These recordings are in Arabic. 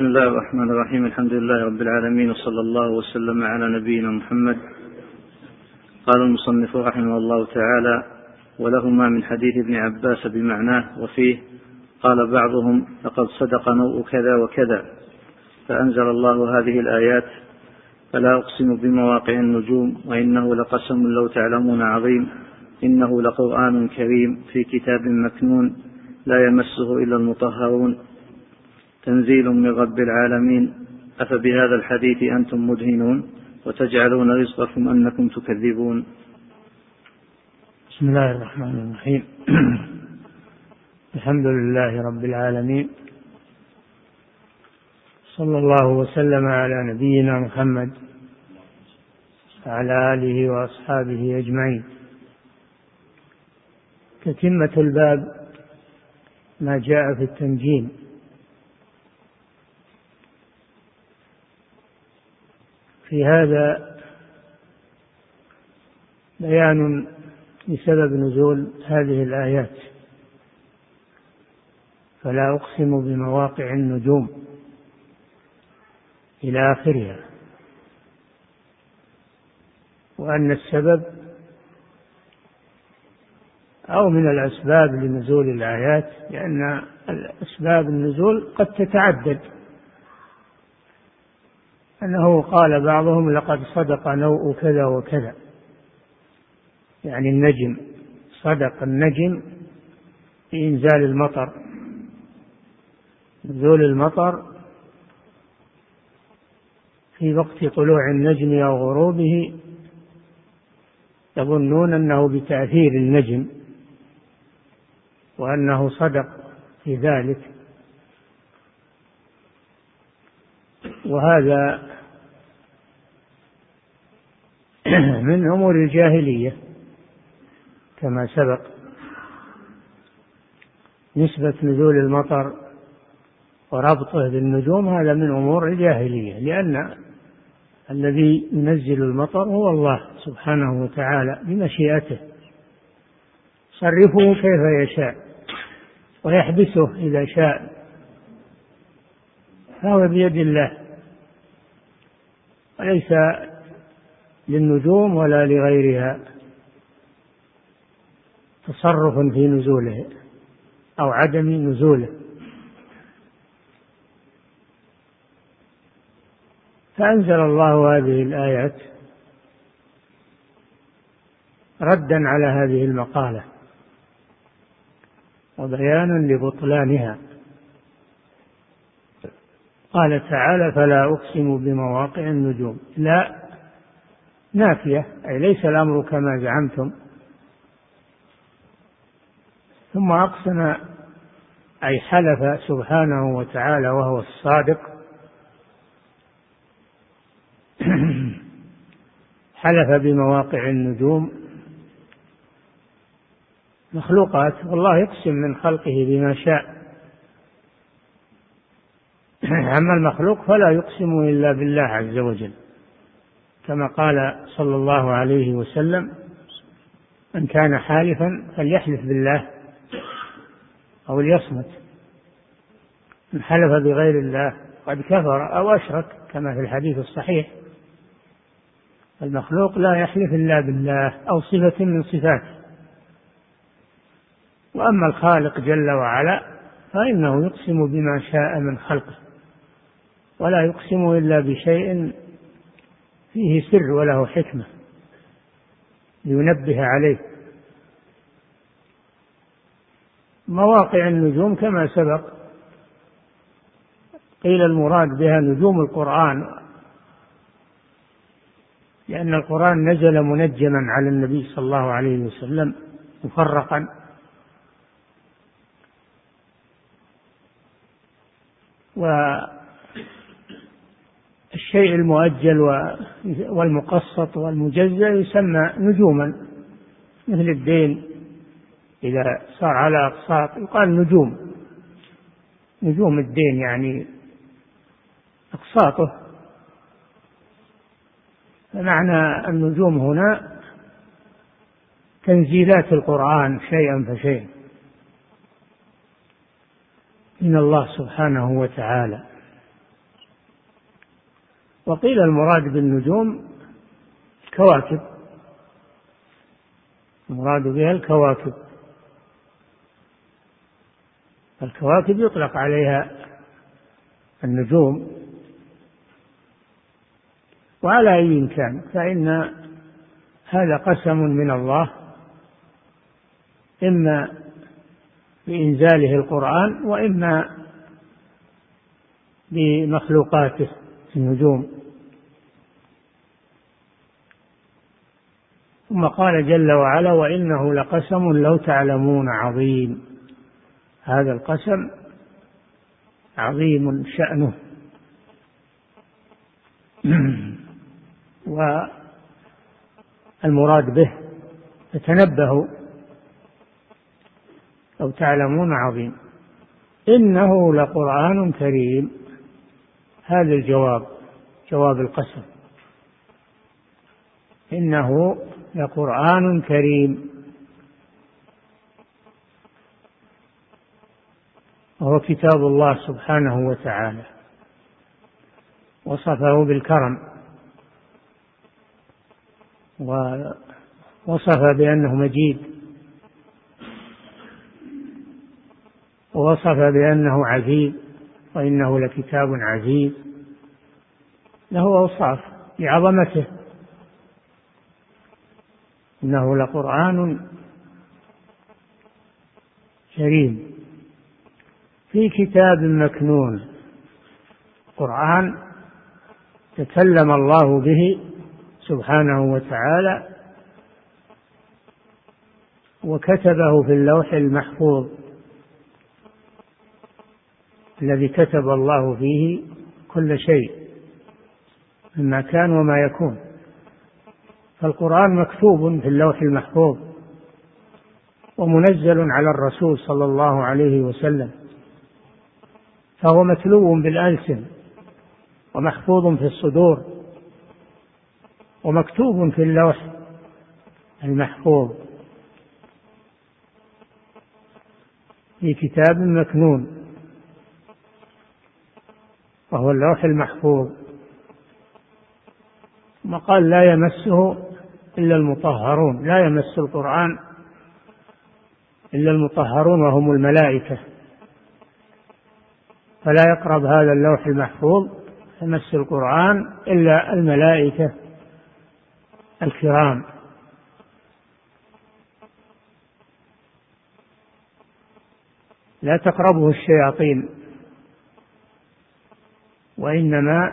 بسم الله الرحمن الرحيم الحمد لله رب العالمين وصلى الله وسلم على نبينا محمد قال المصنف رحمه الله تعالى ولهما من حديث ابن عباس بمعناه وفيه قال بعضهم لقد صدق نوء كذا وكذا فأنزل الله هذه الآيات فلا أقسم بمواقع النجوم وإنه لقسم لو تعلمون عظيم إنه لقرآن كريم في كتاب مكنون لا يمسه إلا المطهرون تنزيل من رب العالمين. أفبهذا الحديث أنتم مدهنون وتجعلون رزقكم أنكم تكذبون. بسم الله الرحمن الرحيم. الحمد لله رب العالمين. صلى الله وسلم على نبينا محمد وعلى آله وأصحابه أجمعين. تتمة الباب ما جاء في التنجيم. في هذا بيان لسبب نزول هذه الآيات. فلا أقسم بمواقع النجوم إلى آخرها وأن السبب أو من الأسباب لنزول الآيات لأن أسباب النزول قد تتعدد. أنه قال بعضهم لقد صدق نوء كذا وكذا. يعني النجم صدق النجم في إنزال المطر. نزول المطر في وقت طلوع النجم أو غروبه يظنون أنه بتأثير النجم وأنه صدق في ذلك. وهذا من أمور الجاهلية كما سبق. نسبة نزول المطر وربطه بالنجوم هذا من أمور الجاهلية لأن الذي ينزل المطر هو الله سبحانه وتعالى بمشيئته. صرفه كيف يشاء ويحبسه إذا شاء. فهو بيد الله. وليس للنجوم ولا لغيرها تصرف في نزوله أو عدم نزوله. فأنزل الله هذه الآيات ردا على هذه المقالة وبيانا لبطلانها. قال تعالى فلا أقسم بمواقع النجوم. لا نافية أي ليس الأمر كما زعمتم. ثم أقسم أي حلف سبحانه وتعالى وهو الصادق. حلف بمواقع النجوم. مخلوقات والله يقسم من خلقه بما شاء. أما المخلوق فلا يقسم إلا بالله عز وجل. كما قال صلى الله عليه وسلم من كان حالفا فليحلف بالله أو ليصمت. من حلف بغير الله قد كفر أو أشرك كما في الحديث الصحيح. المخلوق لا يحلف إلا بالله أو صفة من صفاته. وأما الخالق جل وعلا فإنه يقسم بما شاء من خلقه. ولا يقسم إلا بشيء فيه سر وله حكمة لينبه عليه. مواقع النجوم كما سبق قيل المراد بها نجوم القرآن لأن القرآن نزل منجما على النبي صلى الله عليه وسلم مفرقا. والشيء المؤجل والمقسط والمجزأ يسمى نجوما مثل الدين إذا صار على أقساط يقال نجوم. نجوم الدين يعني أقساطه. فمعنى النجوم هنا تنزيلات القرآن شيئا فشيئا. من الله سبحانه وتعالى وقيل المراد بالنجوم الكواكب المراد بها الكواكب. الكواكب يطلق عليها النجوم. وعلى أي كان فإن هذا قسم من الله إما بإنزاله القرآن وإما بمخلوقاته النجوم. ثم قال جل وعلا وإنه لقسم لو تعلمون عظيم. هذا القسم عظيم شأنه. والمراد به فتنبهوا لو تعلمون عظيم. إنه لقرآن كريم. هذا الجواب جواب القسم. إنه لقرآن كريم. وهو كتاب الله سبحانه وتعالى. وصفه بالكرم. ووصف بأنه مجيد. ووصف بأنه عزيز. وإنه لكتاب عزيز. له أوصاف لعظمته. إنه لقرآن كريم. في كتاب مكنون. قرآن تكلم الله به سبحانه وتعالى وكتبه في اللوح المحفوظ الذي كتب الله فيه كل شيء مما كان وما يكون. فالقرآن مكتوب في اللوح المحفوظ ومنزل على الرسول صلى الله عليه وسلم فهو متلو بالألسن ومحفوظ في الصدور ومكتوب في اللوح المحفوظ في كتاب مكنون وهو اللوح المحفوظ. ثم قال لا يمسه إلا المطهرون لا يمس القرآن إلا المطهرون وهم الملائكة. فلا يقرب هذا اللوح المحفوظ يمس القرآن إلا الملائكة الكرام. لا تقربه الشياطين وإنما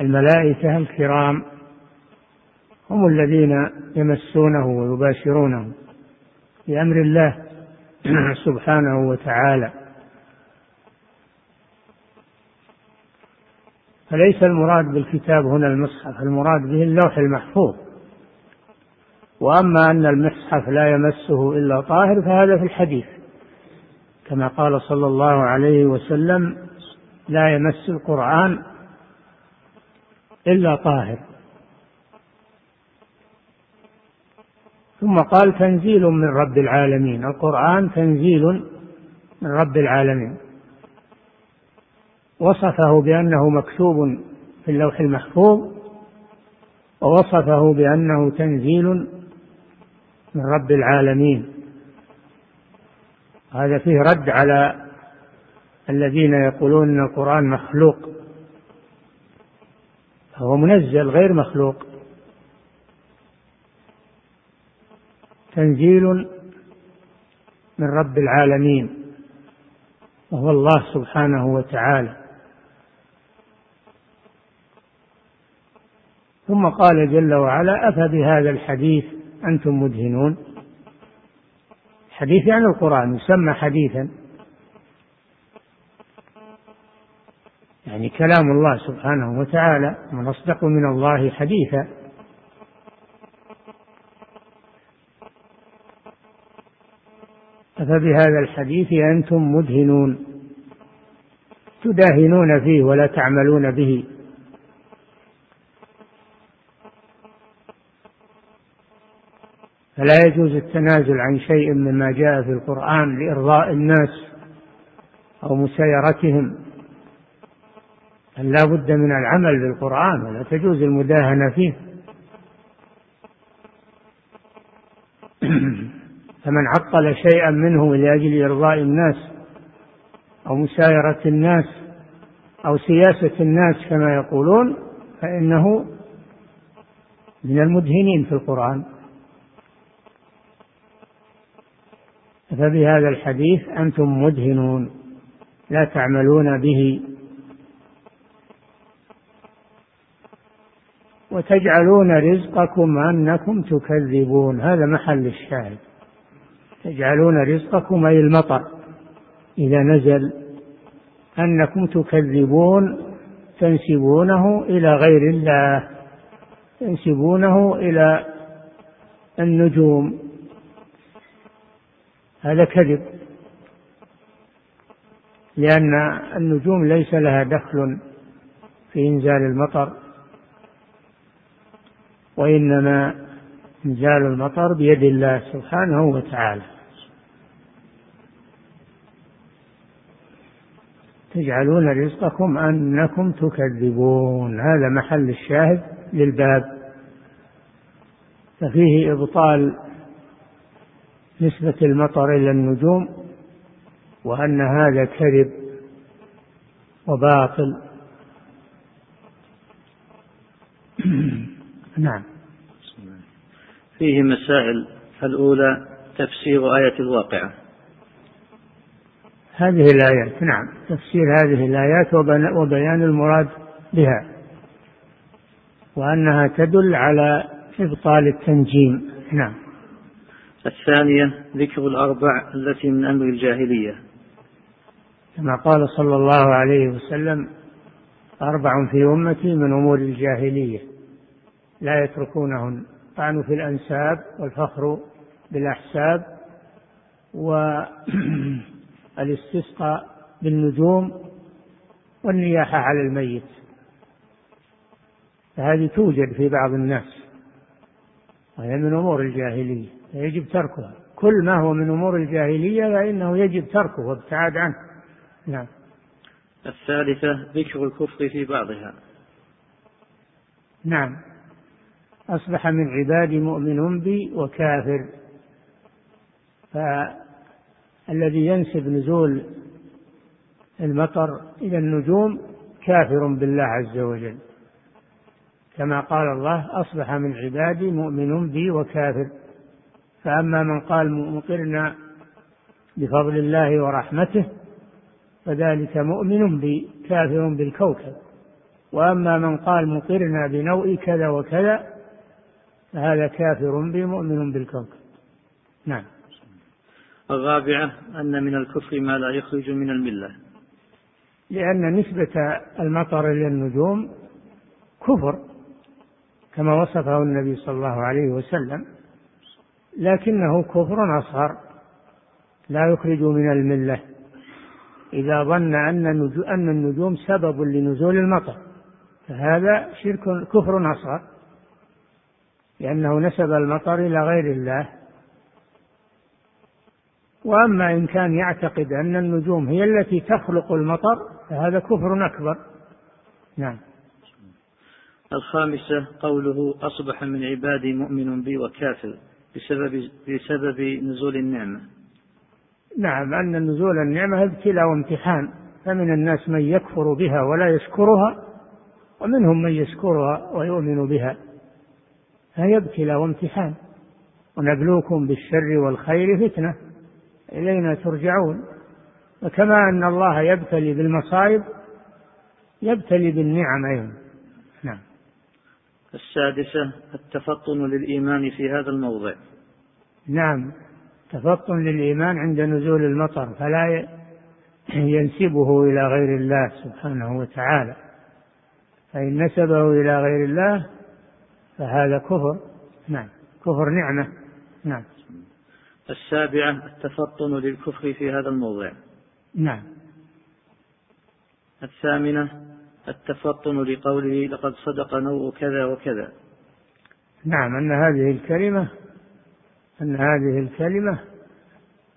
الملائكة الكرام. هم الذين يمسونه ويباشرونه بأمر الله سبحانه وتعالى. فليس المراد بالكتاب هنا المصحف المراد به اللوح المحفوظ. وأما أن المصحف لا يمسه إلا طاهر فهذا في الحديث. كما قال صلى الله عليه وسلم لا يمس القرآن إلا طاهر. ثم قال تنزيل من رب العالمين. القرآن تنزيل من رب العالمين. وصفه بأنه مكتوب في اللوح المحفوظ ووصفه بأنه تنزيل من رب العالمين. هذا فيه رد على الذين يقولون إن القرآن مخلوق. هو منزل غير مخلوق. تنزيل من رب العالمين وهو الله سبحانه وتعالى. ثم قال جل وعلا أفبهذا الحديث أنتم مدهنون؟ حديث يعني القرآن يسمى حديثا. يعني كلام الله سبحانه وتعالى من أصدق من الله حديثا. أفبهذا الحديث أنتم مدهنون تداهنون فيه ولا تعملون به. فلا يجوز التنازل عن شيء مما جاء في القرآن لإرضاء الناس أو مسايرتهم لا بد من العمل بالقرآن ولا تجوز المداهنة فيه. فمن عطل شيئا منه لأجل إرضاء الناس أو مسايرة الناس أو سياسة الناس كما يقولون فإنه من المدهنين في القرآن. فبهذا الحديث أنتم مدهنون لا تعملون به. وتجعلون رزقكم أنكم تكذبون. هذا محل الشاهد. تجعلون رزقكم أي المطر. إذا نزل أنكم تكذبون تنسبونه إلى غير الله تنسبونه إلى النجوم. هذا كذب. لأن النجوم ليس لها دخل في إنزال المطر وإنما إنزال المطر بيد الله سبحانه وتعالى. تجعلون رزقكم أنكم تكذبون. هذا محل الشاهد للباب. ففيه إبطال نسبة المطر إلى النجوم وأن هذا كذب وباطل. نعم. فيه مسائل. الأولى تفسير آية الواقعة. هذه الآيات نعم تفسير هذه الآيات وبيان المراد بها وأنها تدل على إبطال التنجيم. نعم. الثانية ذكر الأربع التي من أمر الجاهلية. كما قال صلى الله عليه وسلم أربع في أمتي من أمور الجاهلية لا يتركونهن. الطعن في الأنساب والفخر بالأحساب والاستسقاء بالنجوم والنياحة على الميت. فهذه توجد في بعض الناس وهي من أمور الجاهلية فيجب تركها. كل ما هو من أمور الجاهلية فإنه يجب تركه وابتعاد عنه. نعم. الثالثة ذكر الكفر في بعضها. نعم. أصبح من عبادي مؤمن بي وكافر. فالذي ينسب نزول المطر إلى النجوم كافر بالله عز وجل. كما قال الله أصبح من عبادي مؤمن بي وكافر. فأما من قال مقرنا بفضل الله ورحمته فذلك مؤمن بي كافر بالكوكب. وأما من قال مقرنا بنوء كذا وكذا فهذا كافر بي مؤمن بالكوكب. نعم. الرابعة أن من الكفر ما لا يخرج من الملة. لأن نسبة المطر إلى النجوم كفر كما وصفه النبي صلى الله عليه وسلم لكنه كفر أصغر لا يخرج من الملة إذا ظن أن أن النجوم سبب لنزول المطر. فهذا شرك كفر أصغر. لأنه نسب المطر إلى غير الله. وأما إن كان يعتقد أن النجوم هي التي تخلق المطر فهذا كفر أكبر. نعم. الخامسة قوله أصبح من عبادي مؤمن بي وكافر بسبب بسبب نزول النعمة. نعم أن نزول النعمة ابتلاء وامتحان. فمن الناس من يكفر بها ولا يشكرها ومنهم من يشكرها ويؤمن بها. فهي ابتلاء وامتحان ونبلوكم بالشر والخير فتنة. إلينا ترجعون. وكما أن الله يبتلي بالمصائب يبتلي بالنعم أيضا. نعم. السادسة التفطن للإيمان في هذا الموضع. نعم. تفطن للإيمان عند نزول المطر فلا ينسبه إلى غير الله سبحانه وتعالى. فإن نسبه إلى غير الله فهذا كفر. نعم. كفر نعمة. نعم. السابعة التفطن للكفر في هذا الموضع. نعم. الثامنة التفطن لقوله لقد صدق نوء كذا وكذا. نعم. أن هذه الكلمة أن هذه الكلمة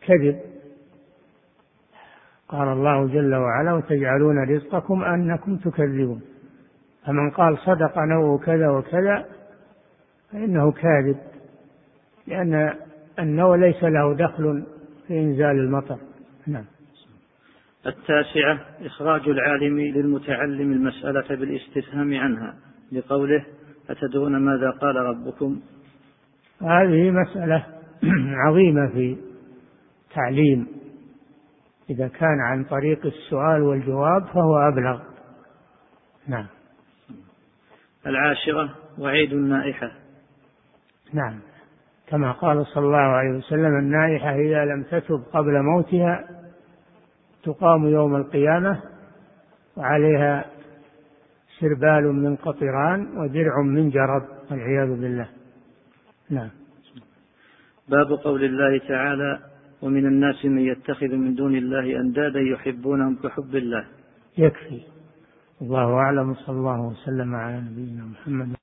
كذب. قال الله جل وعلا وتجعلون رزقكم أنكم تكذبون. فمن قال صدق نوع كذا وكذا فإنه كاذب لأن النوى ليس له دخل في إنزال المطر. نعم. التاسعة إخراج العالم للمتعلم المسألة بالاستفهام عنها. لقوله أتدرون ماذا قال ربكم؟ هذه مسألة عظيمة في تعليم. إذا كان عن طريق السؤال والجواب فهو أبلغ. نعم. العاشرة وعيد النائحة. نعم. كما قال صلى الله عليه وسلم النائحة إذا لم تتب قبل موتها تقام يوم القيامة وعليها سربال من قطران ودرع من جرب والعياذ بالله. نعم. باب قول الله تعالى ومن الناس من يتخذ من دون الله أندادا يحبونهم كحب الله. يكفي. الله أعلم صلى الله وسلم على نبينا محمد.